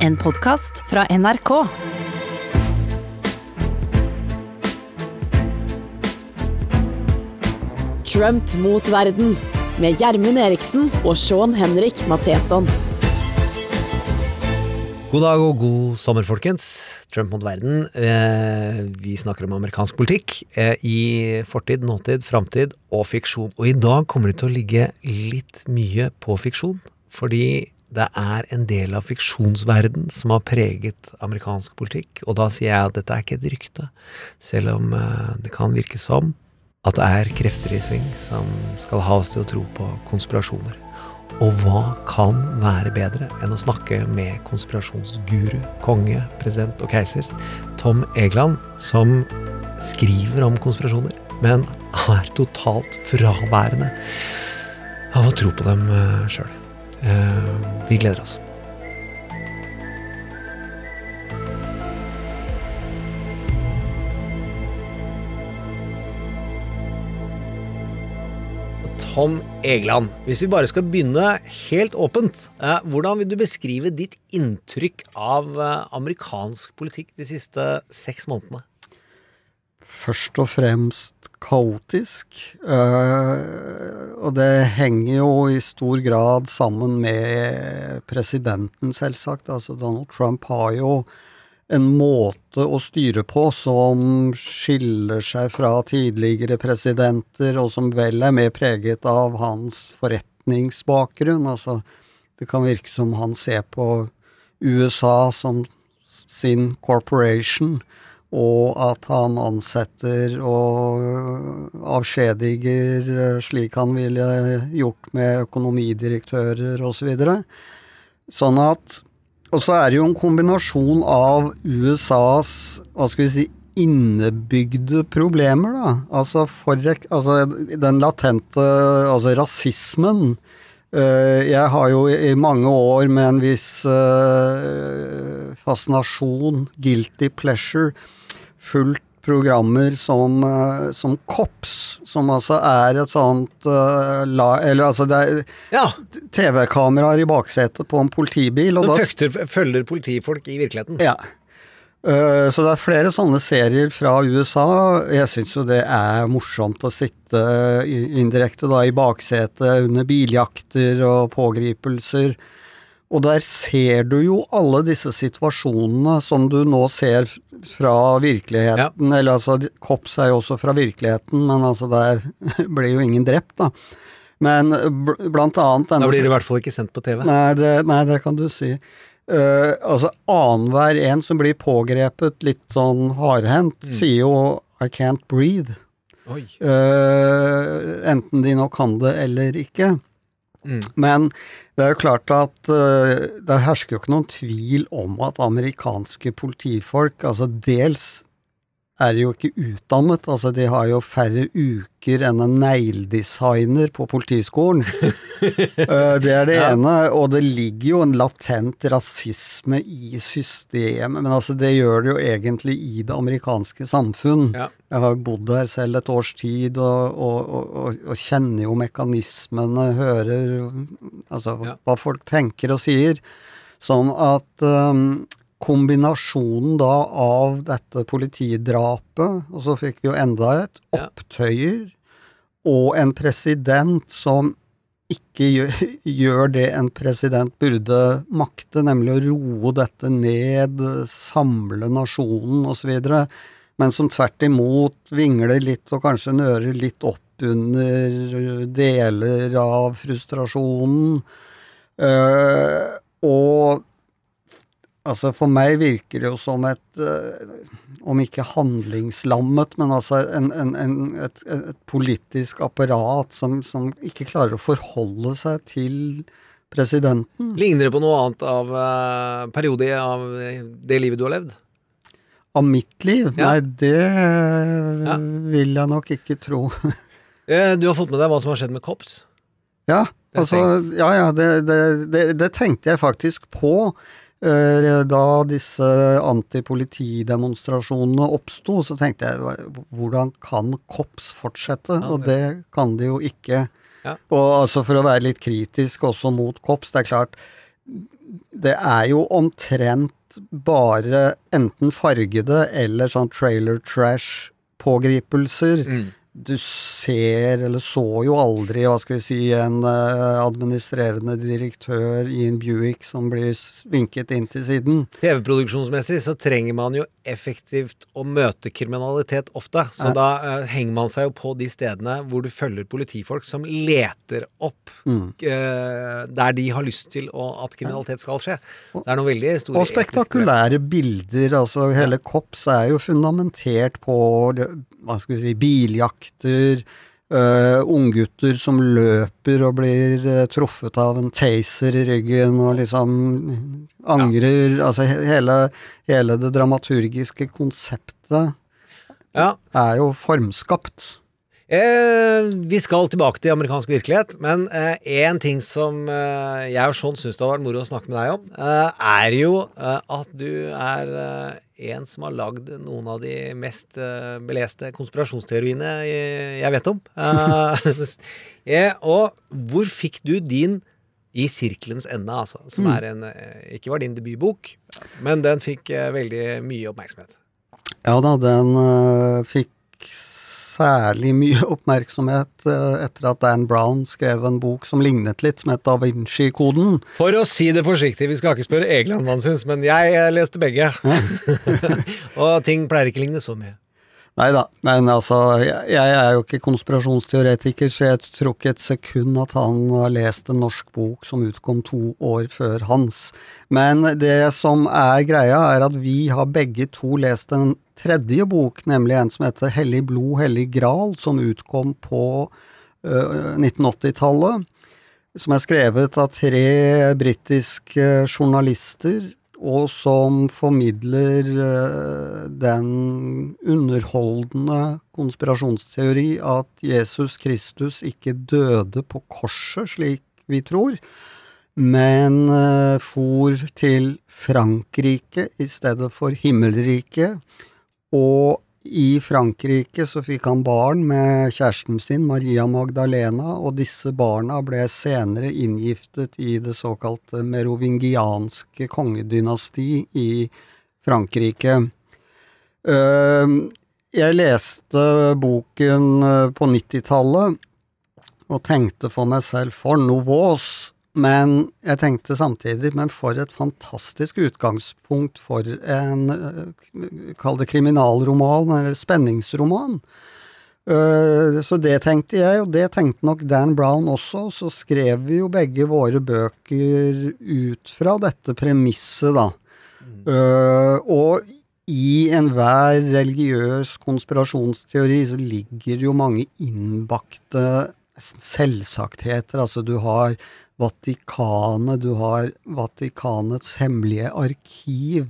En podkast fra NRK. Trump mot verden med Gjermund Eriksen og Sean Henrik Matheson. God dag og god sommer, folkens. Trump mot verden. Eh, vi snakker om amerikansk politikk eh, i fortid, nåtid, framtid og fiksjon. Og i dag kommer det til å ligge litt mye på fiksjon. Fordi det er en del av fiksjonsverden som har preget amerikansk politikk. Og da sier jeg at dette er ikke et rykte, selv om eh, det kan virke som at det er krefter i sving som skal ha oss til å tro på konspirasjoner. Og hva kan være bedre enn å snakke med konspirasjonsguru, konge, president og keiser Tom Egeland, som skriver om konspirasjoner, men er totalt fraværende av å tro på dem sjøl. Vi gleder oss. Tom Egeland, hvis vi bare skal begynne helt åpent. Eh, hvordan vil du beskrive ditt inntrykk av eh, amerikansk politikk de siste seks månedene? Først og fremst kaotisk. Eh, og det henger jo i stor grad sammen med presidenten, selvsagt. Altså Donald Trump har jo en måte å styre på som skiller seg fra tidligere presidenter, og som vel er mer preget av hans forretningsbakgrunn. Altså, det kan virke som han ser på USA som sin corporation, og at han ansetter og avskjediger slik han ville gjort med økonomidirektører osv. Så videre. sånn at og så er det jo en kombinasjon av USAs hva skal vi si, innebygde problemer, da. Altså, for, altså den latente Altså rasismen. Jeg har jo i mange år med en viss fascinasjon, guilty pleasure, fulgt programmer som, som COPS, som altså er et sånt uh, la, Eller altså det er ja. TV-kameraer i baksetet på en politibil. Og da, følger, følger politifolk i virkeligheten? Ja. Uh, så det er flere sånne serier fra USA. Jeg syns jo det er morsomt å sitte indirekte da i baksetet under biljakter og pågripelser. Og der ser du jo alle disse situasjonene som du nå ser fra virkeligheten. Ja. Eller altså, Kops er jo også fra virkeligheten, men altså der ble jo ingen drept, da. Men blant annet Da blir det i hvert fall ikke sendt på TV. Nei, det, nei, det kan du si. Uh, altså annenhver en som blir pågrepet litt sånn hardhendt, mm. sier jo 'I can't breathe'. Uh, enten de nå kan det eller ikke. Mm. Men det er jo klart at uh, det hersker jo ikke noen tvil om at amerikanske politifolk, altså dels er jo ikke utdannet. Altså, de har jo færre uker enn en negledesigner på politiskolen. Eh, det er det ja. ene. Og det ligger jo en latent rasisme i systemet, men altså, det gjør det jo egentlig i det amerikanske samfunn. Ja. Jeg har bodd her selv et års tid og, og, og, og kjenner jo mekanismene, hører altså ja. hva folk tenker og sier. Sånn at um, kombinasjonen da av dette politidrapet, og så fikk vi jo enda et, opptøyer, og en president som ikke gjør, gjør, det en president burde makte, nemlig å roe dette ned, samle nasjonen osv., men som tvert imot vingler litt og kanskje nører litt opp under deler av frustrasjonen. Uh, og Altså For meg virker det jo som et uh, Om ikke handlingslammet, men altså en, en, en, et, et, politisk apparat som, som, ikke klarer å forholde seg til presidenten. Ligner det på noe annet av uh, periode av det livet du har levd? Av mitt liv? Ja. Nei, det ja. vil jeg nok ikke tro. Eh, du har fått med deg hva som har skjedd med Kops? Ja, altså, ja, ja det, det, det, det tenkte jeg faktisk på. Eh, da disse antipolitidemonstrasjonene oppsto, så tenkte jeg hvordan kan KOPS fortsette? Og det kan de jo ikke. Ja. Og altså for å være litt kritisk også mot KOPS, det er klart det er jo omtrent bare enten fargede eller sånn trailer trash-pågripelser. Mm. Du ser, eller så jo aldri, hva skal vi si, en eh, administrerende direktør i en Buick som blir vinket inn til siden. TV-produksjonsmessig så trenger man jo effektivt å møte kriminalitet ofte. Så Ja. da uh, henger man seg jo på de stedene hvor du følger politifolk som leter opp Mm. uh, der de har lyst til å, at kriminalitet skal skje. Det er noe veldig store Og spektakulære bilder. altså Hele Kops er jo fundamentert på hva skal vi si, biljakter, Uh, unggutter som løper og blir uh, truffet av en taser i ryggen og liksom angrer. Altså he- hele, hele det dramaturgiske konseptet Ja. er jo formskapt. Eh, vi skal tilbake til amerikansk virkelighet, men én ting som eh, jeg og Sean syns det hadde vært moro å snakke med deg om, eh, er jo eh, at du er eh, en som har lagd noen av de mest eh, beleste konspirasjonsteoriene jeg, vet om. Eh, eh, og hvor fikk du din i sirkelens ende, altså, som er en eh, Ikke var din debutbok, men den fikk eh, veldig mye oppmerksomhet. Ja da, den fikk særlig mye oppmerksomhet øh, etter at Dan Brown skrev en bok som lignet litt, som het Da Vinci-koden. For å si det forsiktig, vi skal ikke spørre Egeland hva han syns, men jeg eh, leste begge. og ting pleier ikke å ligne så mye. Nei da, men altså, jeg, jeg er jo ikke konspirasjonsteoretiker, så jeg tror ikke et sekund at han har lest en norsk bok som utkom to år før hans. Men det som er greia, er at vi har begge to lest en tredje bok, nemlig en som heter Hellig blod, hellig gral, som utkom på øh, 1980-tallet. Som er skrevet av tre britiske journalister, og som formidler eh, den underholdende konspirasjonsteori at Jesus Kristus ikke døde på korset, slik vi tror, men uh, for til Frankrike i stedet for himmelriket. Og i Frankrike så fikk han barn med kjæresten sin, Maria Magdalena, og disse barna ble senere inngiftet i det såkalte merovingianske kongedynasti i Frankrike. Jeg leste boken øh, på 90-tallet og tenkte for meg selv for noe men jeg tenkte samtidig, men for et fantastisk utgangspunkt for en, øh, kall det kriminalroman, eller spenningsroman. Øh, Så det tenkte jeg, og det tenkte nok Dan Brown også, så skrev vi jo begge våre bøker ut fra dette premisset, da. Mm. og i enhver religiøs konspirasjonsteori så ligger jo mange innbakte selvsagtheter. Altså, du har Vatikanet, du har Vatikanets hemmelige arkiv,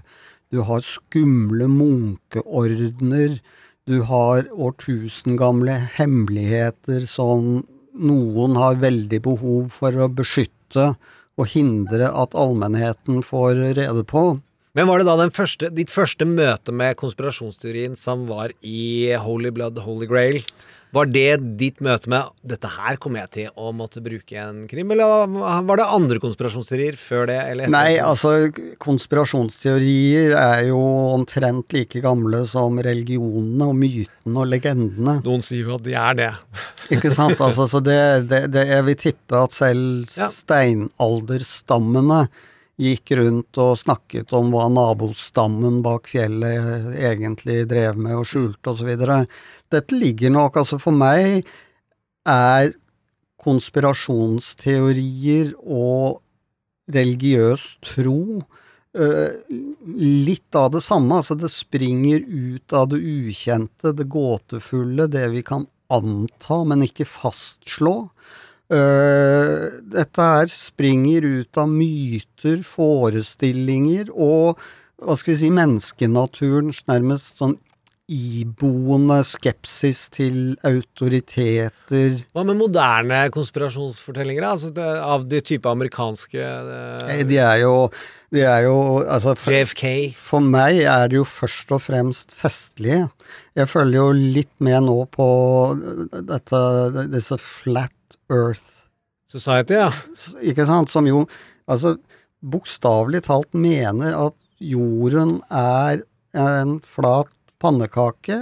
du har skumle munkeordener, du har årtusengamle hemmeligheter som noen har veldig behov for å beskytte og hindre at allmennheten får rede på. Men var det da første, ditt første møte med konspirasjonsteorien som var i Holy Blood, Holy Grail? Var det ditt møte med 'dette her kommer jeg til å måtte bruke en krim', eller var det andre konspirasjonsteorier før det? Eller etter Nei, altså konspirasjonsteorier er jo omtrent like gamle som religionene og mytene og legendene. Noen sier jo at de er det. Ikke sant? Altså, så det, det, det Jeg vil tippe at selv Ja. steinalderstammene gikk rundt og snakket om hva nabostammen bak fjellet egentlig drev med og skjulte osv. Dette ligger nok Altså, for meg er konspirasjonsteorier og religiøs tro øh, litt av det samme. Altså, det springer ut av det ukjente, det gåtefulle, det vi kan anta, men ikke fastslå. Øh, dette her springer ut av myter, forestillinger og hva skal vi si, menneskenaturens nærmest sånn iboende skepsis til autoriteter. Hva med moderne konspirasjonsfortellinger, altså det, av de type amerikanske det... De er jo, de er jo altså, for, JFK? for meg er det jo først og fremst festlige. Jeg følger jo litt med nå på dette, disse Flat Earth Society, ja. ikke sant, som jo Altså, bokstavelig talt mener at jorden er en flat pannekake,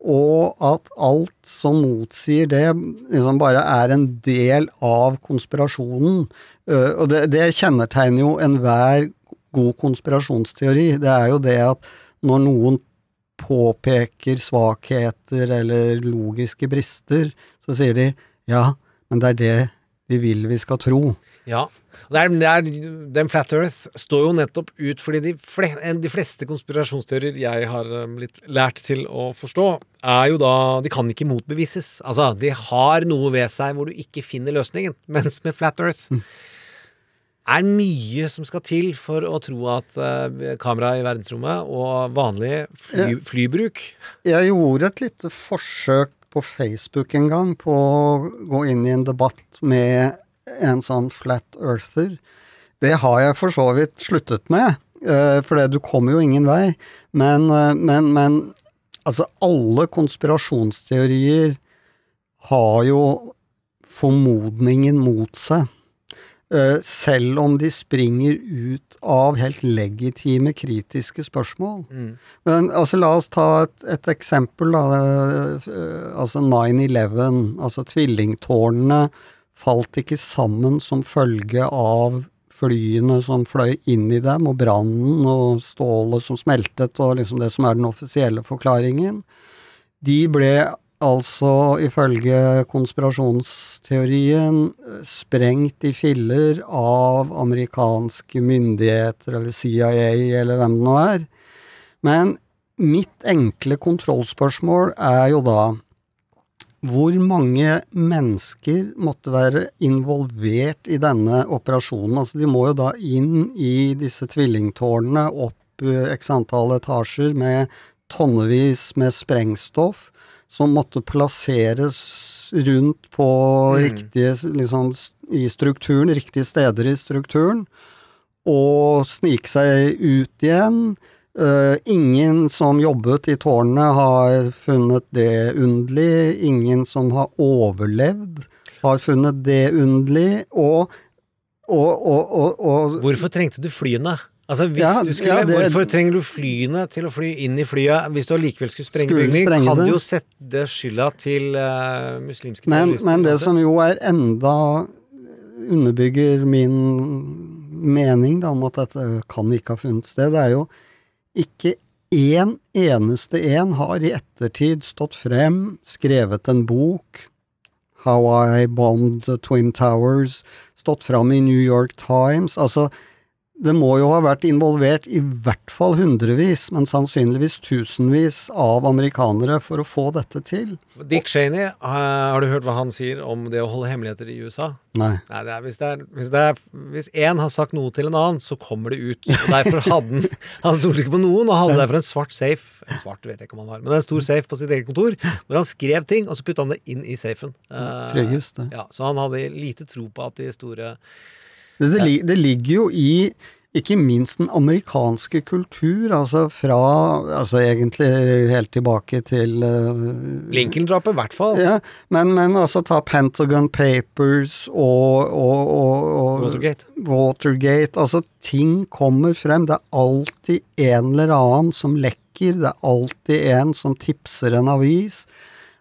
og at alt som motsier det, liksom bare er en del av konspirasjonen. Og det, det kjennetegner jo enhver god konspirasjonsteori. Det er jo det at når noen påpeker svakheter eller logiske brister, så sier de ja, men det er det de vil vi skal tro. Ja, det er, det er, den Flat Earth står jo nettopp ut fordi de, fle, de fleste konspirasjonsteorier jeg har um, blitt lært til å forstå, er jo da De kan ikke motbevises. Altså, de har noe ved seg hvor du ikke finner løsningen. Mens med Flat Earth mm. er mye som skal til for å tro at uh, kamera i verdensrommet og vanlig fly, flybruk Jeg gjorde et lite forsøk på Facebook en gang på å gå inn i en debatt med en sånn flat earther. Det har jeg for så vidt sluttet med, uh, for du kommer jo ingen vei. Men, uh, men, men altså, alle konspirasjonsteorier har jo formodningen mot seg. Uh, selv om de springer ut av helt legitime kritiske spørsmål. Mm. Men altså, la oss ta et, et eksempel, da. Uh, altså 9-11. Altså tvillingtårnene falt ikke sammen som følge av flyene som fløy inn i dem, og brannen og stålet som smeltet, og liksom det som er den offisielle forklaringen. De ble altså ifølge konspirasjonsteorien sprengt i filler av amerikanske myndigheter eller CIA eller hvem det nå er. Men mitt enkle kontrollspørsmål er jo da hvor mange mennesker måtte være involvert i denne operasjonen? Altså, de må jo da inn i disse tvillingtårnene opp eh, x antall etasjer med tonnevis med sprengstoff som måtte plasseres rundt på mm. riktige liksom, i strukturen, riktige steder i strukturen, og snike seg ut igjen Uh, ingen som jobbet i tårnet har funnet det underlig. Ingen som har overlevd, har funnet det underlig. Og, og, og, og Hvorfor trengte du flyene? Altså, ja, skulle, ja, det, Hvorfor trenger du flyene til å fly inn i flyet hvis du allikevel skulle sprenge bygning? Kan du jo sette skylda til uh, muslimske men, Men det som jo er enda underbygger min mening da, om at dette kan ikke ha funnet sted, det er jo ikke én eneste en har i ettertid stått frem, skrevet en bok, How I Bombed Twin Towers, stått fram i New York Times. Altså, det må jo ha vært involvert i hvert fall hundrevis, men sannsynligvis tusenvis av amerikanere for å få dette til. Dick Cheney, har du hørt hva han sier om det å holde hemmeligheter i USA? Nei. Nei det er, hvis, det er, hvis, det er, hvis én har sagt noe til en annen, så kommer det ut. Og derfor hadde han Han stolte ikke på noen, og hadde derfor en svart safe En svart vet jeg ikke om han har, men en stor safe på sitt eget kontor, hvor han skrev ting, og så putta han det inn i safen. Tryggest, det. Ja, så han hadde lite tro på at de store det, det, det, ligger jo i ikke minst den amerikanske kultur, altså fra Altså egentlig helt tilbake til uh, Lincoln-drapet, i hvert fall. Ja, men, men, altså ta Pentagon Papers og, og, og, og Watergate. Watergate. Altså, ting kommer frem. Det er alltid en eller annen som lekker. Det er alltid en som tipser en avis.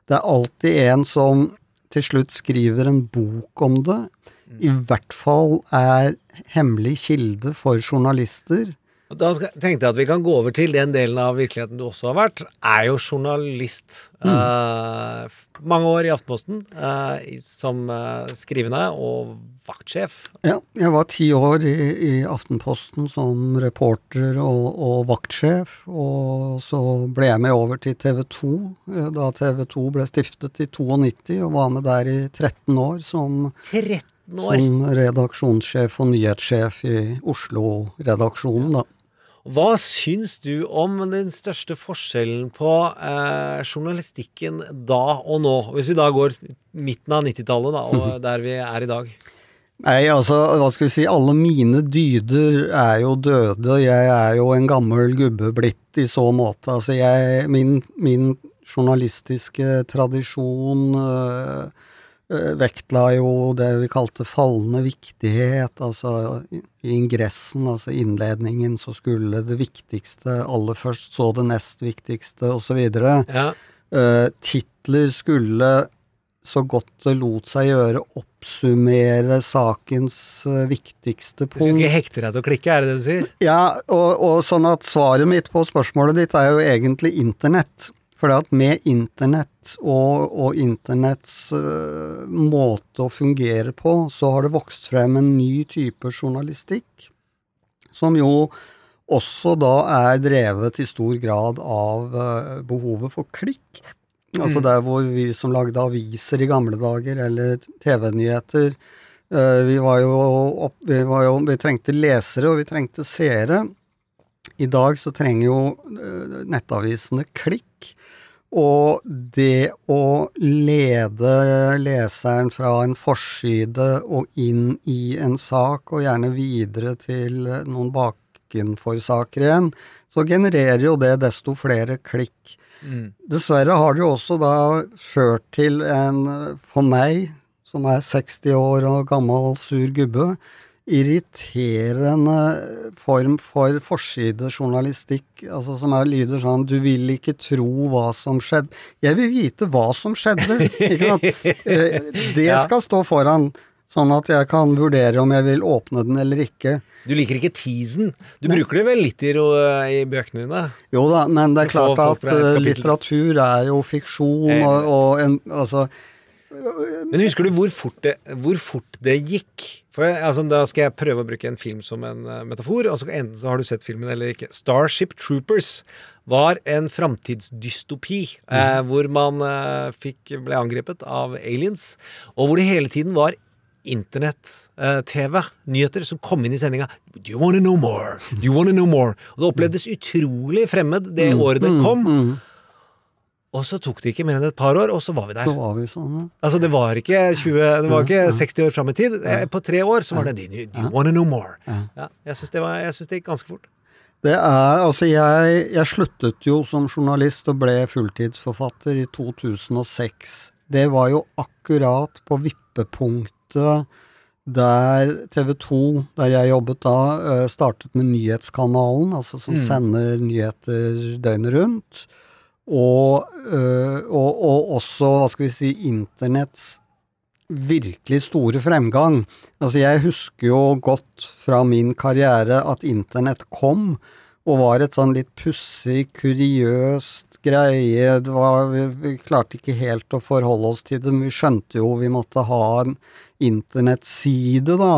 Det er alltid en som til slutt skriver en bok om det i hvert fall er hemmelig kilde for journalister. Da tenkte jeg at vi kan gå over til den delen av virkeligheten du også har vært. Er jo journalist. Mm. Uh, mange år i Aftenposten uh, som uh, skrivende og vaktsjef. Ja, jeg var ti år i, i Aftenposten som reporter og, og, vaktsjef. Og så ble jeg med over til TV 2 da TV 2 ble stiftet i 92, og var med der i 13 år som 13 år. Som redaksjonssjef og nyhetssjef i Oslo-redaksjonen, da. Hva syns du om den største forskjellen på eh, journalistikken da og nå? Hvis vi da går midten av 90-tallet, da, og der vi er i dag. Nei, altså, hva skal vi si, alle mine dyder er jo døde. Jeg er jo en gammel gubbe blitt i så måte. Altså, jeg Min, min journalistiske tradisjon øh, vektla jo det vi kalte fallende viktighet. Altså i ingressen, altså innledningen, så skulle det viktigste aller først, så det nest viktigste, osv. Ja. Uh, titler skulle så godt det lot seg gjøre, oppsummere sakens viktigste punkt. Du skulle ikke hekte deg til å klikke, er det det du sier? Ja, og, og sånn at svaret mitt på spørsmålet ditt er jo egentlig internett. For at med internett og, og internetts uh, måte å fungere på, så har det vokst frem en ny type journalistikk, som jo også da er drevet i stor grad av uh, behovet for klikk. Altså Mm. der hvor vi som lagde aviser i gamle dager, eller TV-nyheter, uh, vi opp, vi, var jo, vi trengte lesere, og vi trengte seere. I dag så trenger jo nettavisene klikk. Og det å lede leseren fra en forside og inn i en sak, og gjerne videre til noen bakenforsaker igjen, så genererer jo det desto flere klikk. Mm. Dessverre har det jo også da ført til en, for meg, som er 60 år og gammel sur gubbe, irriterende form for forsidejournalistikk, altså som er, lyder sånn Du vil ikke tro hva som skjedde. Jeg vil vite hva som skjedde, ikke sant? Eh, Det skal stå foran, sånn at jeg kan vurdere om jeg vil åpne den eller ikke. Du liker ikke teasen. Du bruker det vel litt i, ro, i bøkene dine? Jo da, men det er klart at eh, litteratur er jo fiksjon, og, og en, altså Men husker du hvor fort det, hvor fort det gikk? For altså, Da skal jeg prøve å bruke en film som en eh, metafor. og så Enten så har du sett filmen eller ikke. Starship Troopers var en framtidsdystopi eh, hvor man eh, fikk, ble angrepet av aliens, og hvor det hele tiden var internett-TV, nyheter, som kom inn i sendinga. Do you wanna know more? Do you wanna know more? Og det opplevdes utrolig fremmed det året det kom. mm. Og så tok det ikke mer enn et par år, og så var vi der. Så var vi sånn, ja. Altså, det var ikke, 20, det var ikke 60 år fram i tid. Eh, På tre år så var det Do you, wanna know more? Ja, jeg syns det, det gikk ganske fort. Det er, altså jeg, jeg sluttet jo som journalist og ble fulltidsforfatter i 2006. Det var jo akkurat på vippepunktet der TV 2, der jeg jobbet da, eh, startet med Nyhetskanalen, altså som sender nyheter døgnet rundt. Og, øh, og, og også, hva skal vi si, internetts virkelig store fremgang. Altså, jeg husker jo godt fra min karriere at internett kom, og var et sånn litt pussig, kuriøst greie. Det var, vi, vi klarte ikke helt å forholde oss til det, men vi skjønte jo vi måtte ha en internettside, da,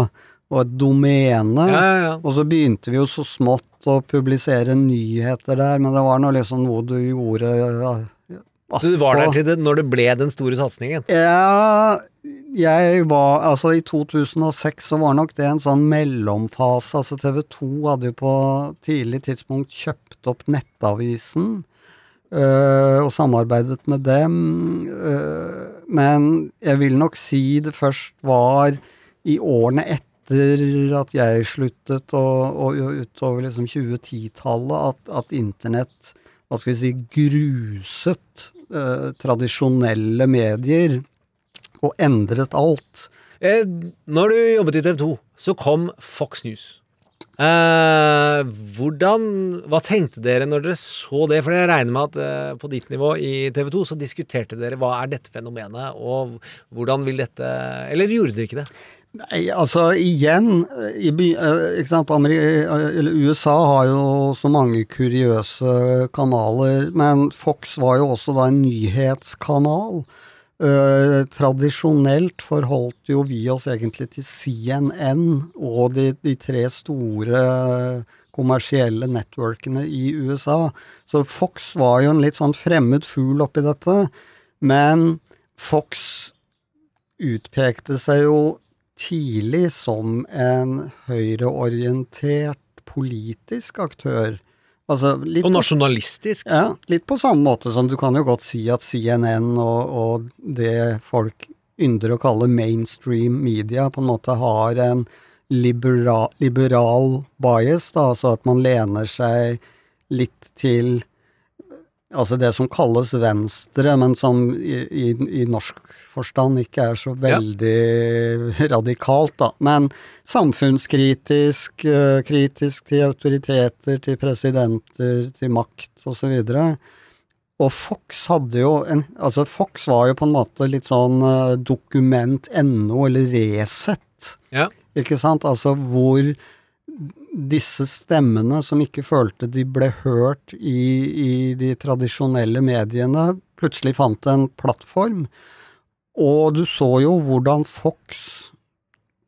og et domene. Ja, ja. Og så begynte vi jo så smått å publisere nyheter der, men det var nå liksom noe du gjorde ja, Så du var der til det når det ble den store satsingen? Ja, jeg var Altså, i 2006 så var nok det en sånn mellomfase. Altså, TV 2 hadde jo på tidlig tidspunkt kjøpt opp Nettavisen. Uh, og samarbeidet med dem. Uh, men jeg vil nok si det først var i årene etter at jeg sluttet, og, og utover liksom 2010-tallet, at, at internett hva skal vi si, gruset eh, tradisjonelle medier og endret alt. Eh, når du jobbet i TV 2, så kom Fox News. Eh, hvordan Hva tenkte dere når dere så det? For jeg regner med at eh, på ditt nivå i TV 2 så diskuterte dere hva er dette fenomenet, og hvordan vil dette Eller gjorde dere ikke det? Nei, altså igjen i eh, sant, Ameri eh, eller USA har jo så mange kuriøse kanaler, men Fox var jo også da en nyhetskanal. Uh, tradisjonelt forholdt jo vi oss egentlig til CNN og de, de tre store kommersielle nettworkene i USA. Så Fox var jo en litt sånn fremmed fugl oppi dette, men Fox utpekte seg jo tidlig som en høyreorientert politisk aktør. Altså litt Og nasjonalistisk? ja, litt på samme måte som du kan jo godt si at CNN og, og det folk ynder å kalle mainstream media, på en måte har en libera, liberal bias, da, altså at man lener seg litt til Altså det som kalles venstre, men som i, i, i norsk forstand ikke er så veldig ja. radikalt, da. Men samfunnskritisk, uh, kritisk til autoriteter, til presidenter, til makt osv. Og Fox hadde jo en Altså, Fox var jo på en måte litt sånn uh, dokument.no, eller Resett. Ja. Ikke sant? Altså hvor disse stemmene som ikke følte de ble hørt i, i de tradisjonelle mediene, plutselig fant en plattform. Og du så jo hvordan Fox,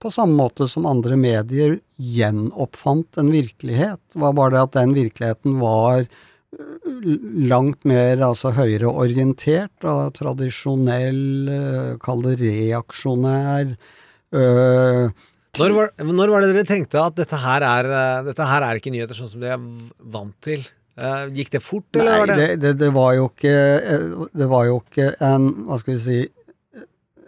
på samme måte som andre medier, gjenoppfant en virkelighet. Det var bare det at den virkeligheten var øh, langt mer altså høyreorientert, og tradisjonell, øh, kall det reaksjonær. Øh, når var, når var, det dere tenkte at dette her, er, eh, dette her er ikke nyheter sånn som dere er vant til? Uh, gikk det fort, eller Nei, var det det, det, det var jo ikke eh, Det var jo ikke en Hva skal vi si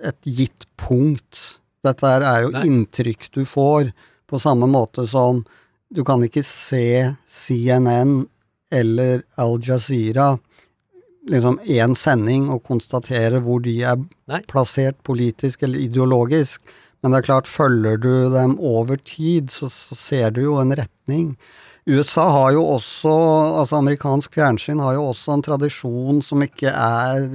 Et gitt punkt. Dette her er jo Nei. inntrykk du får, på samme måte som du kan ikke se CNN eller Al Jazeera liksom én sending og konstatere hvor de er Nei. plassert politisk eller ideologisk. Men det er klart, følger du dem over tid, så, så ser du jo en retning. USA har jo også, altså amerikansk fjernsyn har jo også en tradisjon som ikke er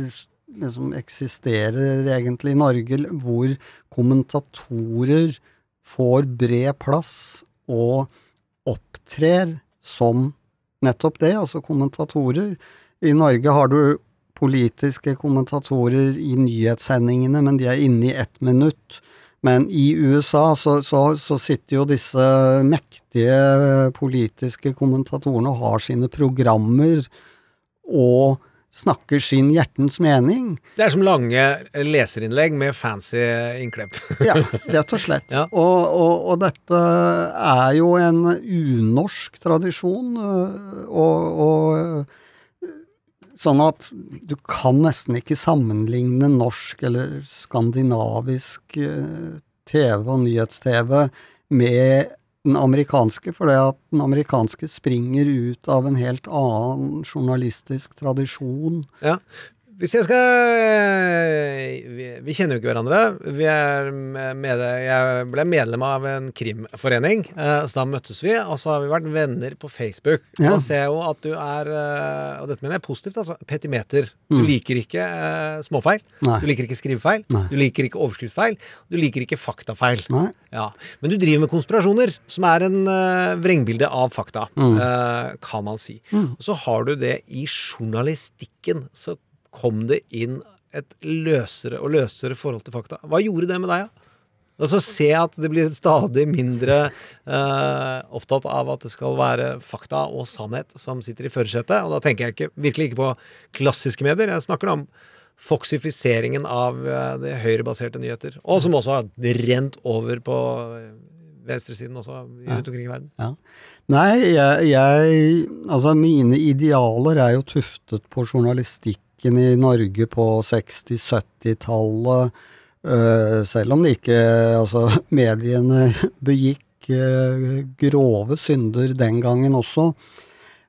liksom eksisterer egentlig i Norge, hvor kommentatorer får bred plass og opptrer som nettopp det, altså kommentatorer. I Norge har du politiske kommentatorer i nyhetssendingene, men de er inne i ett minutt. Men i USA så, så, så, sitter jo disse mektige politiske kommentatorene og har sine programmer og snakker sin hjertens mening. Det er som lange leserinnlegg med fancy innklepp. ja, rett og slett. Ja. Og, og, og, dette er jo en unorsk tradisjon, og, og Sånn at du kan nesten ikke sammenligne norsk eller skandinavisk eh, TV og nyhets-TV med den amerikanske, for det at den amerikanske springer ut av en helt annen journalistisk tradisjon. Ja, hvis jeg skal eh, vi, vi, kjenner jo ikke hverandre. Vi er med, jeg ble medlem av en krimforening, eh, så da møttes vi. Og så har vi vært venner på Facebook. Ja. Da ser jo at du er eh, Og dette mener jeg positivt, altså. Petimeter. Du mm. liker ikke uh, småfeil. Nei. Du liker ikke skrivefeil. Nei. Du liker ikke overskriftsfeil. Du liker ikke faktafeil. Ja. Men du driver med konspirasjoner, som er en uh, vrengbilde av fakta, mm. uh, kan man si. Mm. Og så har du det i journalistikken. så kom det inn et løsere og løsere forhold til fakta. Hva gjorde det med deg, da? Ja? Altså Se at det blir stadig mindre eh, opptatt av at det skal være fakta og sannhet som sitter i førersetet. Og da tenker jeg ikke, virkelig ikke på klassiske medier. Jeg snakker om foxifiseringen av eh, det høyrebaserte nyheter. Og som også har rent over på eh, venstresiden også rundt omkring i verden. Ja. Nei, jeg, jeg Altså, mine idealer er jo tuftet på journalistikk politikken i Norge på 60-70-tallet, uh, selv om det ikke Altså, mediene begikk uh, grove synder den gangen også.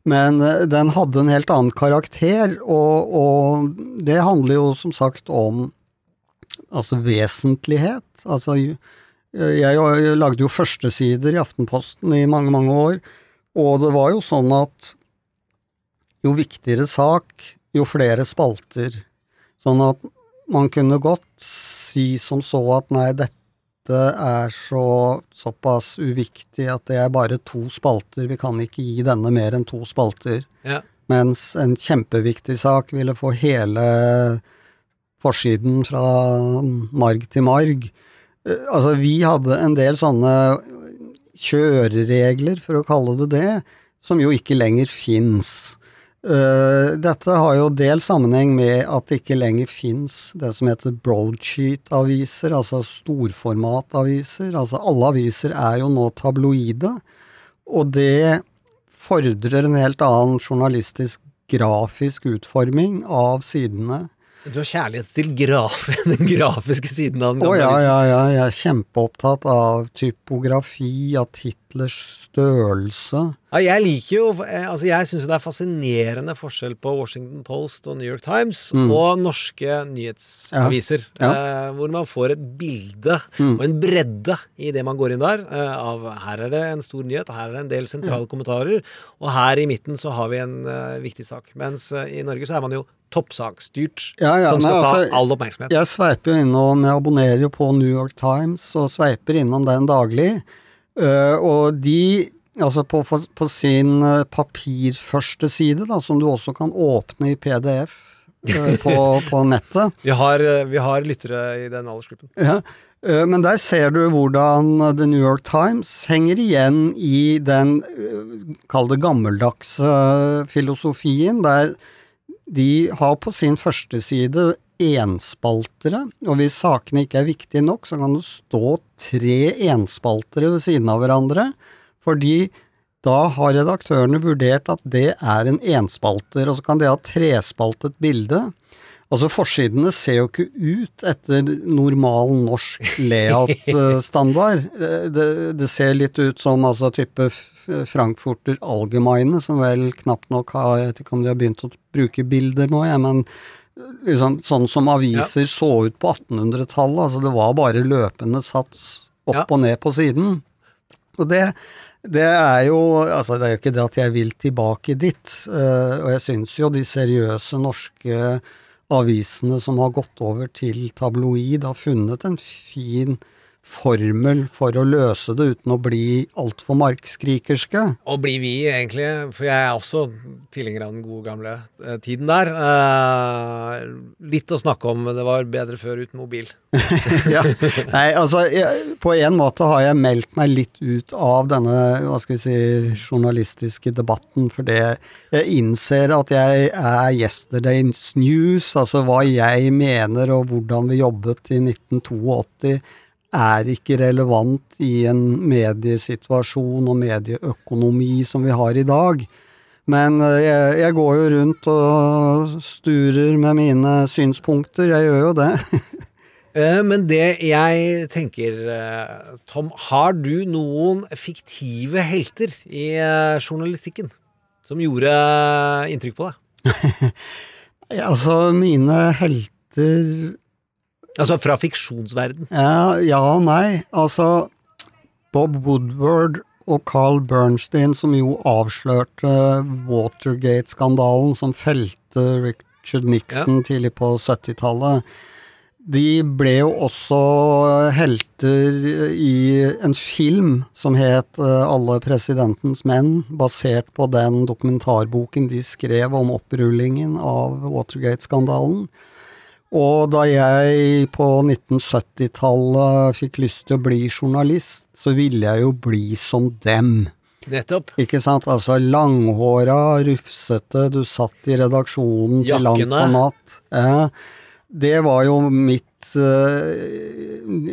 Men uh, den hadde en helt annen karakter, og, og, det handler jo som sagt om altså vesentlighet. Altså, jeg lagde jo førstesider i Aftenposten i mange, mange år, og det var jo sånn at jo viktigere sak, jo flere spalter. Sånn at man kunne godt si som så at nei, dette er så såpass uviktig at det er bare to spalter, vi kan ikke gi denne mer enn to spalter. Ja. Mens en kjempeviktig sak ville få hele forsiden fra marg til marg. Eh, altså, vi hadde en del sånne kjøreregler, for å kalle det det, som jo ikke lenger fins. Uh, dette har jo del sammenheng med at det ikke lenger fins det som heter broadsheet-aviser, altså storformat-aviser. Altså alle aviser er jo nå tabloide, og det fordrer en helt annen journalistisk grafisk utforming av sidene. Du har kjærlighet til graf, den grafiske siden av den Å oh, ja, ja, ja. Jeg er kjempeopptatt av typografi, av titlers størrelse. Ja, jeg liker jo eh, Altså, jeg syns det er fascinerende forskjell på Washington Post og New York Times og norske nyhetsaviser. ja. Ja. Eh, hvor man får et bilde Mm. og en bredde i det man går inn der. Eh, av her er det en stor nyhet, og her er det en del sentrale kommentarer. Og her i midten så har vi en eh, viktig sak. Mens eh, i Norge så er man jo toppsakstyrt, Ja, ja, som nei, skal altså, ta all oppmerksomhet. Jeg sveiper jo innom, jeg abonnerer jo på New York Times og sveiper innom den daglig. Uh, og de, altså på, på sin eh, papirførste side, da, som du også kan åpne i PDF eh, på, på nettet, Vi har, vi har lyttere i den aldersgruppen. Ja, men der ser du hvordan The New York Times henger igjen i den, kall det gammeldagse filosofien, der de har på sin førsteside enspaltere, og hvis sakene ikke er viktige nok, så kan det stå tre enspaltere ved siden av hverandre, fordi da har redaktørene vurdert at det er en enspalter, og så kan det ha trespaltet bilde. Altså Forsidene ser jo ikke ut etter normal norsk layout-standard. Det, det ser litt ut som altså type Frankfurter Allgemeine, som vel knapt nok har Jeg vet ikke om de har begynt å bruke bilder nå, jeg, men liksom sånn som aviser så ut på 1800-tallet. Altså det var bare løpende sats opp Ja. og ned på siden. Og det, det er jo Altså, det er jo ikke det at jeg vil tilbake dit. eh, og jeg syns jo de seriøse norske avisene som har gått over til tabloid, har funnet en fin formel for å løse det uten å bli altfor markskrikerske. Og blir vi egentlig, for jeg er også tilhenger av den gode gamle eh, tiden der. Eh, litt å snakke om, det var bedre før uten mobil. ja. Nei, altså, jeg, på en måte har jeg meldt meg litt ut av denne, hva skal vi si, journalistiske debatten, for det jeg innser at jeg er yesterday's news, altså hva jeg mener og hvordan vi jobbet i 1982 er ikke relevant i en mediesituasjon og medieøkonomi som vi har i dag. Men eh, jeg, jeg går jo rundt og sturer med mine synspunkter, jeg gjør jo det. Eh, men det jeg tenker, eh, Tom, har du noen fiktive helter i journalistikken som gjorde inntrykk på deg? Altså, mine helter Altså fra fiksjonsverden. Ja, ja og nei. Altså, Bob Woodward og Carl Bernstein, som jo avslørte Watergate-skandalen som felte Richard Nixon tidlig på 70-tallet, de ble jo også helter i en film som het eh, Alle presidentens menn, basert på den dokumentarboken de skrev om opprullingen av Watergate-skandalen. Og da jeg på 1970-tallet fikk lyst til å bli journalist, så ville jeg jo bli som dem. Nettopp. Ikke sant? Altså langhåra, rufsete, du satt i redaksjonen til langt på natt. Eh, det var jo mitt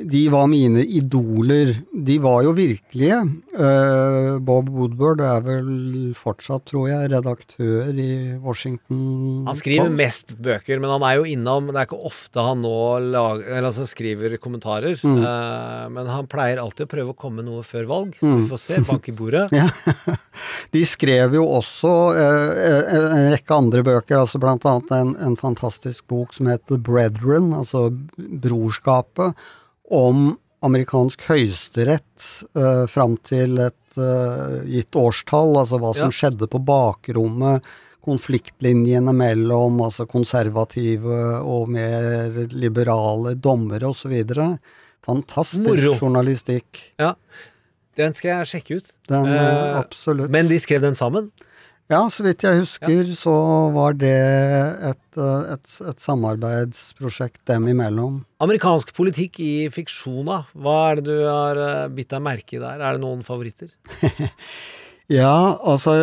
De var mine idoler. De var jo virkelige. Eh, Bob Woodward er vel fortsatt, tror jeg, redaktør i Washington Han skriver mest bøker, men han er jo innom Det er ikke ofte han nå lager, eller altså skriver kommentarer. Mm. eh, men han pleier alltid å prøve å komme noe før valg. Så vi får se. Bank i bordet. Ja. De skrev jo også eh, en rekke andre bøker, altså blant annet en, en fantastisk bok som het The Brethren, altså Brorskapet, om amerikansk høyesterett eh, fram til et eh, gitt årstall, altså hva som Ja. skjedde på bakrommet, konfliktlinjene mellom altså konservative og mer liberale dommere osv. Fantastisk Moro. journalistikk. Ja. Den skal jeg sjekke ut. Den, eh, Eh, absolutt. Men de skrev den sammen? Ja, så vidt jeg husker, så var det et, eh, et, et samarbeidsprosjekt dem imellom. Amerikansk politikk i fiksjona, hva er det du har eh, bitt deg merke i der? Er det noen favoritter? Ja, altså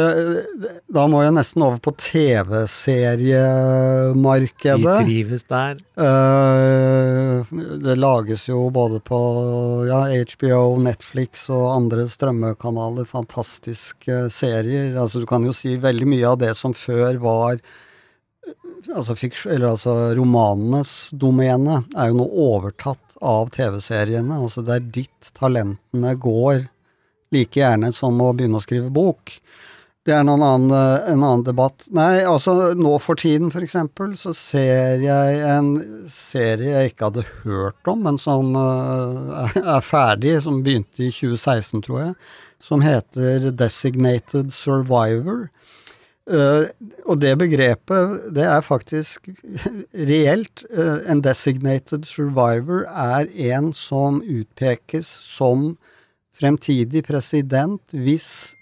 Da må jeg nesten over på TV-seriemarkedet. trives der. Eh, det lages jo både på ja, HBO, Netflix og andre strømmekanaler fantastiske serier. Altså Du kan jo si veldig mye av det som før var altså, eller altså romanenes domene er jo nå overtatt av TV-seriene. Altså det er dit talentene går like gjerne som å begynne å skrive bok. Det er en annen, en annen debatt. Nei, altså nå for tiden, for eksempel, så ser jeg en serie jeg ikke hadde hørt om, men som uh, er ferdig, som begynte i 2016, tror jeg, som heter Designated Survivor. Uh, og det begrepet, det er faktisk reelt. Uh, en designated survivor er en som utpekes som fremtidig president hvis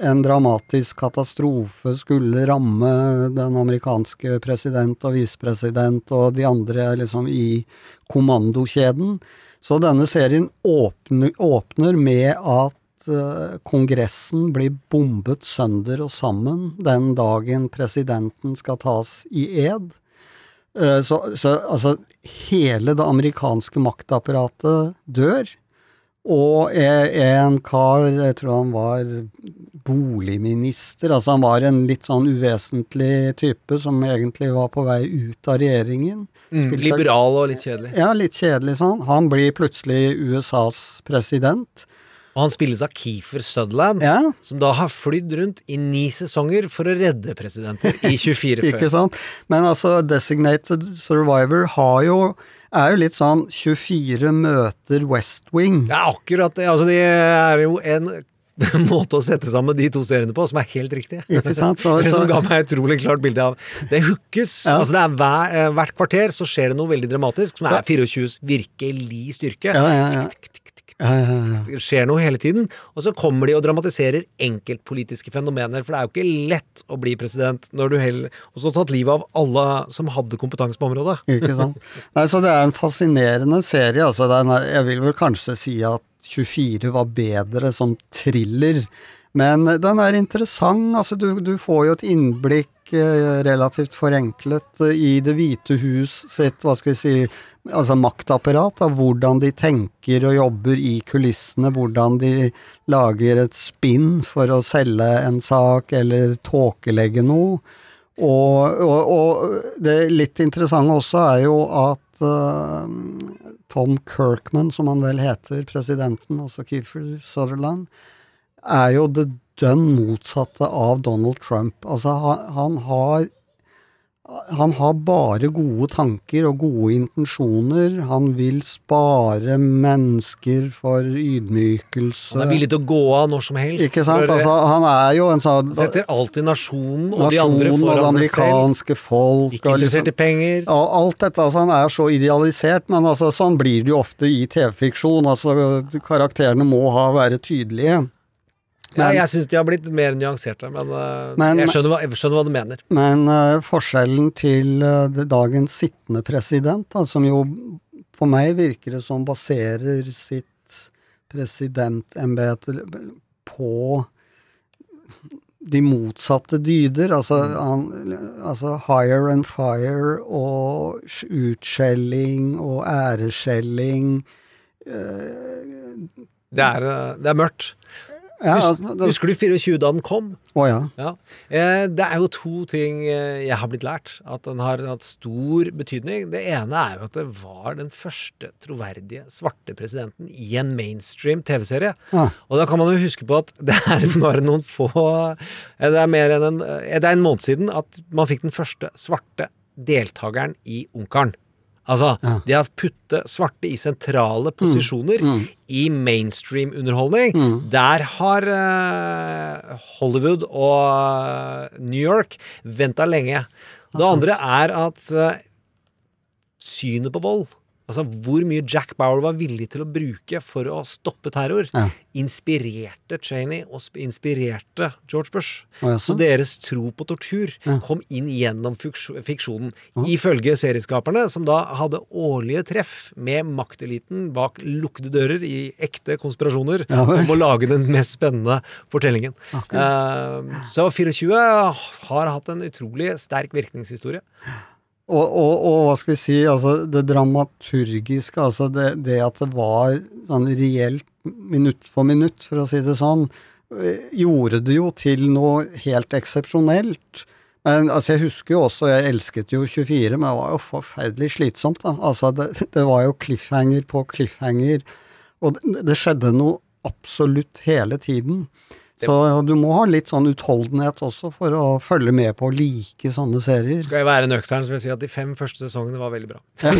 en dramatisk katastrofe skulle ramme den amerikanske president og visepresident og de andre liksom i kommandokjeden. Så denne serien åpner, åpner med at uh, Kongressen blir bombet sønder og sammen den dagen presidenten skal tas i ed. Uh, så, så altså, hele det amerikanske maktapparatet dør. Og en kar, jeg tror han var boligminister, altså han var en litt sånn uvesentlig type som egentlig var på vei ut av regjeringen. Mm, liberal og litt kjedelig. Ja, litt kjedelig sånn. Han blir plutselig USAs president. Og han spilles av Keefer Sutherland, ja. som da har flydd rundt i ni sesonger for å redde presidenter i 24 før. Ikke sant. Men altså, Designated Survivor har jo er jo litt sånn 24 møter West Wing. Ja, akkurat. Altså, det er jo en måte å sette sammen de to seriene på som er helt riktig. Ikke sant? Så, det som ga meg et utrolig klart bilde av Det hookes. Ja. Altså det er hver, eh, Hvert kvarter så skjer det noe veldig dramatisk, som er 24s virkelig styrke. Ja, ja, ja. Ja, ja. Det skjer noe hele tiden. Og så kommer de og dramatiserer enkeltpolitiske fenomener. For det er jo ikke lett å bli president når du heller Og så tatt livet av alle som hadde kompetanse på området. Ikke sant. Nei, så det er en fascinerende serie. Altså, er, jeg vil vel kanskje si at 24 var bedre som thriller. Men den er interessant. Altså, du, du får jo et innblikk Eh, relativt forenklet eh, i Det hvite hus sitt hva skal vi si, altså maktapparat, av hvordan de tenker og jobber i kulissene, hvordan de lager et spinn for å selge en sak eller tåkelegge noe. Og, og, og det litt interessante også er jo at uh, Tom Kirkman, som han vel heter, presidenten, altså Keefer Sutherland, er jo det dønn motsatte av Donald Trump. Altså, han, han, har han har bare gode tanker og gode intensjoner. Han vil spare mennesker for ydmykelse. Han er villig til å gå av når som helst. Ikke sant? Altså, han er jo en sånn Setter alltid nasjonen og de andre foran seg selv. og det amerikanske folk. Ikke interessert liksom, i penger. Og alt dette. Altså, han er så idealisert, men altså, sånn blir det jo ofte i TV-fiksjon. Altså, karakterene må ha, være tydelige. Men, ja, jeg syns de har blitt mer nyanserte, men, uh, men jeg, skjønner hva, jeg, skjønner hva, du mener. Men uh, forskjellen til uh, dagens sittende president, da, som jo for meg virker det som baserer sitt presidentembete på de motsatte dyder, altså, mm. han, altså higher and fire og utskjelling og æreskjelling. Det er, det er mørkt. Ja, altså, det... Husker du 24 da den kom? Å ja. ja. Eh, det er jo to ting eh, jeg har blitt lært. At den har hatt stor betydning. Det ene er jo at det var den første troverdige svarte presidenten i en mainstream TV-serie. Ja. Og da kan man jo huske på at det er bare noen få eh, Det er mer enn en, eh, det er en måned siden at man fikk den første svarte deltakeren i Ungkaren. Altså, ja. det å putte svarte i sentrale posisjoner mm. Mm. i mainstream-underholdning, mm. der har uh, Hollywood og uh, New York venta lenge. Det andre er at uh, synet på vold Altså hvor mye Jack Bauer var villig til å bruke for å stoppe terror, ja. inspirerte Cheney og inspirerte George Bush. Ja, så deres tro på tortur ja. kom inn gjennom fiksjonen. Ifølge serieskaperne, som da hadde årlige treff med makteliten bak lukkede dører i ekte konspirasjoner om å lage den mest spennende fortellingen. Uh, så 24 har hatt en utrolig sterk virkningshistorie. Og, og, og, hva skal vi si, altså det dramaturgiske, altså det, det at det var sånn reelt minutt for minutt, for å si det sånn, gjorde det jo til noe helt eksepsjonelt. Men altså, jeg husker jo også, jeg elsket jo 24, men det var jo forferdelig slitsomt, da. Altså, det, det var jo cliffhanger på cliffhanger, og det, det skjedde noe absolutt hele tiden. Så du må ha litt sånn utholdenhet også for å følge med på å like sånne serier. Skal jeg være nøktern, så vil jeg si at de fem første sesongene var veldig bra.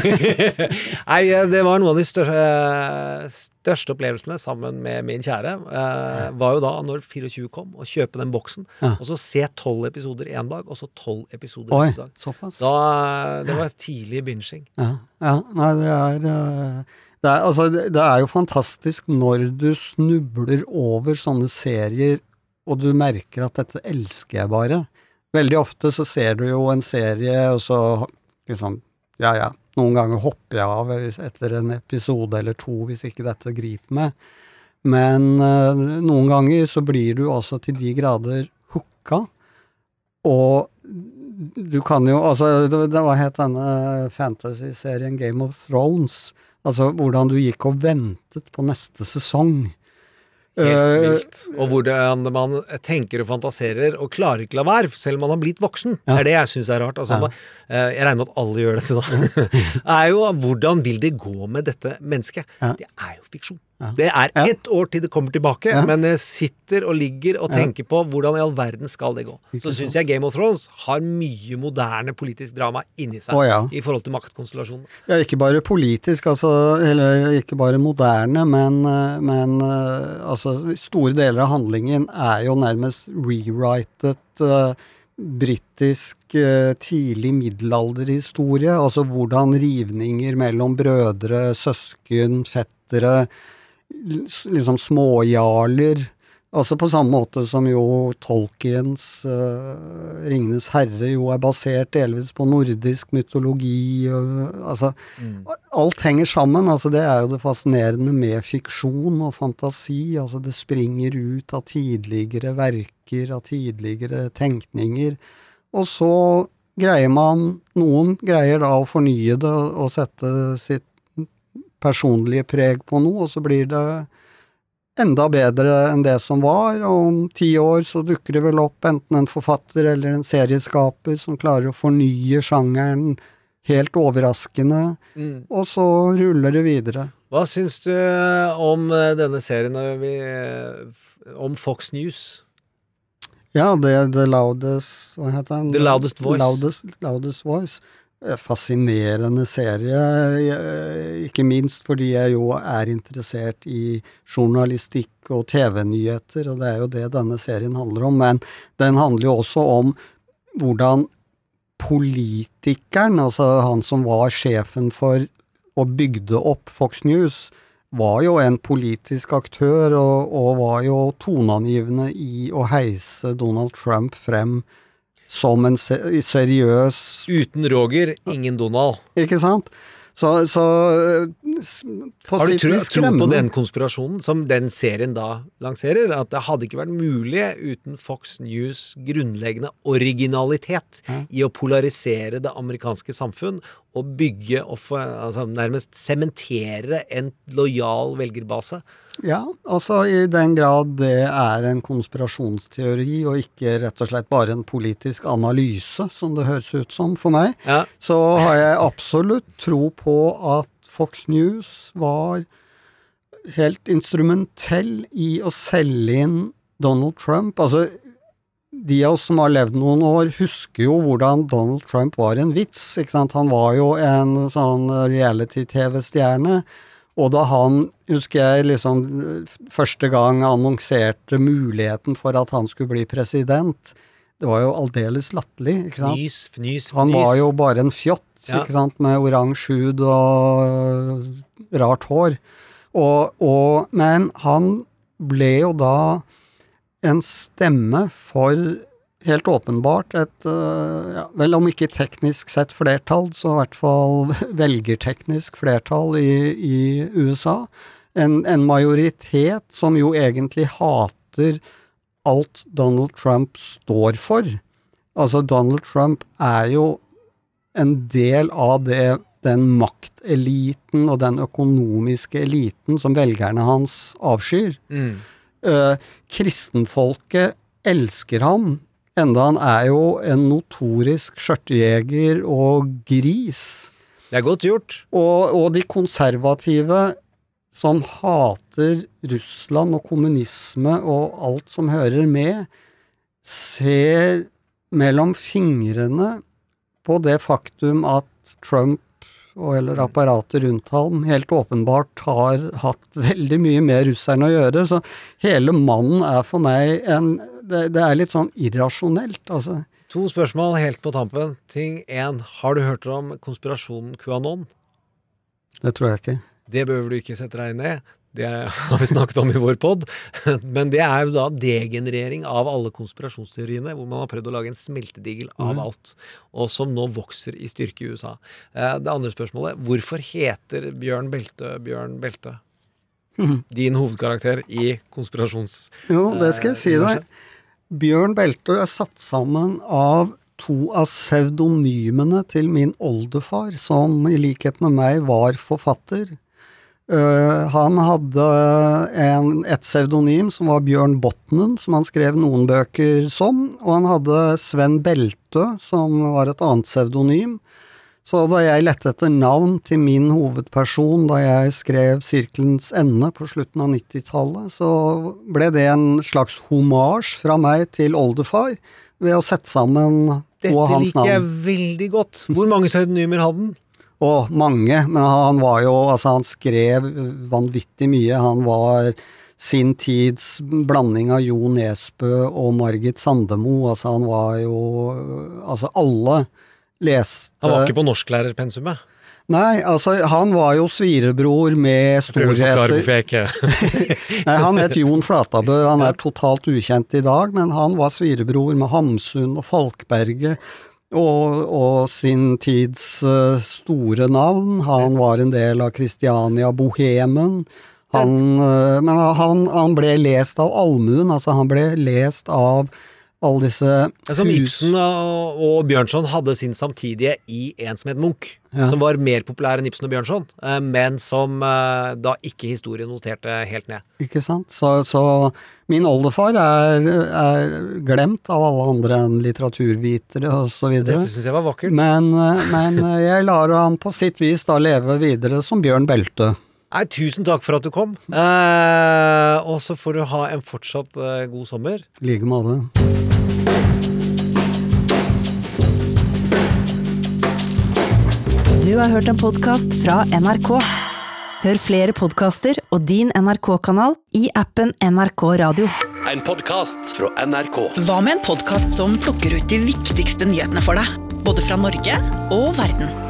Nei, det var noen av de største, største opplevelsene sammen med min kjære. Eh, var jo da, når 24 kom, å kjøpe den boksen, Ja. og så se tolv episoder én dag, og så tolv episoder Oi, neste dag. såpass. Da, det var tidlig binging. Ja, ja, nei, det er eh, det er, altså, det, er jo fantastisk når du snubler over sånne serier, og du merker at dette elsker jeg bare. Veldig ofte så ser du jo en serie, og så liksom Ja, ja. Noen ganger hopper jeg av etter en episode eller to hvis ikke dette griper meg. Men eh, noen ganger så blir du også til de grader hooka. Og du kan jo Altså, det, det var het denne fantasy-serien Game of Thrones. Altså hvordan du gikk og ventet på neste sesong. Helt Eh, vilt. Og hvordan man tenker og fantaserer og klarer ikke la være, selv om man har blitt voksen. Ja. Det er det jeg syns er rart. Altså, Ja. eh, Jeg regner med at alle gjør dette da. er jo hvordan vil det gå med dette mennesket? Ja. Det er jo fiksjon. Ja. Det er ett år til det kommer tilbake, Ja. men jeg sitter og ligger og tenker på hvordan i all verden skal det gå. Så syns jeg Game of Thrones har mye moderne politisk drama inni seg oh, i forhold til maktkonstellasjonen. Ja, ikke bare politisk, altså, eller ikke bare moderne, men, eh, men eh, altså, store deler av handlingen er jo nærmest rewritet uh, britisk eh, tidlig middelalderhistorie. Altså hvordan rivninger mellom brødre, søsken, fettere, liksom småjarler Altså på samme måte som jo Tolkiens uh, 'Ringenes herre' jo er basert delvis på nordisk mytologi. og altså, Alt henger sammen. altså Det er jo det fascinerende med fiksjon og fantasi. altså Det springer ut av tidligere verker, av tidligere tenkninger. Og så greier man Noen greier da å fornye det og sette sitt personlige preg på noe, og så blir det enda bedre enn det som var, og om ti år så dukker det vel opp enten en forfatter eller en serieskaper som klarer å fornye sjangeren helt overraskende, Mm. og så ruller det videre. Hva syns du om eh, denne serien eh, om Fox News? Ja, det The Loudest Hva heter den? The Loudest Voice. Loudest, loudest Voice. Eh, Fascinerende serie, ikke minst fordi jeg jo er interessert i journalistikk og TV-nyheter, og det er jo det denne serien handler om. Men den handler jo også om hvordan politikeren, altså han som var sjefen for og bygde opp Fox News, var jo en politisk aktør og, og var jo toneangivende i å heise Donald Trump frem som en seriøs Uten Roger, ingen Donald. Ikke sant? Så, så Har du tro, tro på den konspirasjonen som den serien da lanserer? At det hadde ikke vært mulig uten Fox News' grunnleggende originalitet mm. i å polarisere det amerikanske samfunn og bygge og altså nærmest sementere en lojal velgerbase. Ja, altså i den grad det er en konspirasjonsteori og ikke rett og slett bare en politisk analyse, som det høres ut som for meg, Ja. så har jeg absolutt tro på at Fox News var helt instrumentell i å selge inn Donald Trump. Altså, de av oss som har levd noen år, husker jo hvordan Donald Trump var en vits. ikke sant? Han var jo en sånn reality-TV-stjerne. Og da han, husker jeg, liksom første gang annonserte muligheten for at han skulle bli president, det var jo aldeles latterlig, ikke sant? Fnys, fnys, fnys. Han var jo bare en fjott, Ja. ikke sant, med oransje hud og rart hår. Og, og, men han ble jo da en stemme for helt åpenbart et øh, ja, Vel, om ikke teknisk sett flertall, så i hvert fall velgerteknisk flertall i, i USA. En, en majoritet som jo egentlig hater alt Donald Trump står for. Altså, Donald Trump er jo en del av det, den makteliten og den økonomiske eliten som velgerne hans avskyr. Mm. Eh, kristenfolket elsker ham. Enda han er jo en notorisk skjørtejeger og gris. Det er godt gjort. Og, og de konservative som hater Russland og kommunisme og alt som hører med, ser mellom fingrene på det faktum at Trump og eller apparatet rundt ham helt åpenbart har hatt veldig mye med russerne å gjøre. Så hele mannen er for meg en Det, det er litt sånn irrasjonelt, altså. To spørsmål helt på tampen. Ting én. Har du hørt om konspirasjonen QAnon? Det tror jeg ikke. Det behøver du ikke sette deg inn i. Det har vi snakket om i vår pod. Men det er jo da degenerering av alle konspirasjonsteoriene, hvor man har prøvd å lage en smeltedigel av Mhm. alt, og som nå vokser i styrke i USA. Eh, Det andre spørsmålet hvorfor heter Bjørn Belte Bjørn Belte? Din hovedkarakter i konspirasjons... Jo, det skal jeg si Eh, deg. Bjørn Beltø er satt sammen av to av pseudonymene til min oldefar, som i likhet med meg var forfatter. Eh, han hadde en, et pseudonym som var Bjørn Botnen, som han skrev noen bøker som, og han hadde Sven Beltø, som var et annet pseudonym. Så da jeg lette etter navn til min hovedperson da jeg skrev Sirkelens ende på slutten av 90-tallet, så ble det en slags homasj fra meg til oldefar ved å sette sammen Dette og hans liker jeg veldig godt. Hvor mange pseudonymer hadde den? Å, mange, men han var jo Altså, han skrev vanvittig mye. Han var sin tids blanding av Jo Nesbø og Margit Sandemo. Altså, han var jo Altså, alle leste Han var ikke på norsklærerpensumet. Nei, altså, han var jo svirebror med storheter Nei, han het Jon Flatabø, han er totalt ukjent i dag, men han var svirebror med Hamsun og Falkberget. Og, og sin tids eh, store navn. Han var en del av Kristiania Bohemen. Han, eh, men han, han ble lest av allmuen, altså han ble lest av alle disse Som Ibsen og, og Bjørnson hadde sin samtidige i en som het Munch. Ja. Som var mer populær enn Ibsen og Bjørnson, eh, men som eh, da ikke historien noterte helt ned. Ikke sant? Så, så min oldefar er, er glemt av alle andre enn litteraturvitere videre. Dette syns jeg var vakkert. Men, eh, men jeg lar ham på sitt vis da leve videre som Bjørn Belte. Nei, tusen takk for at du kom. Eh, og så får du ha en fortsatt eh, god sommer. I like måte. Du har hørt en podkast fra NRK. Hør flere podkaster og din NRK-kanal i appen NRK Radio. En podkast fra NRK. Hva med en podkast som plukker ut de viktigste nyhetene for deg? Både fra Norge og verden.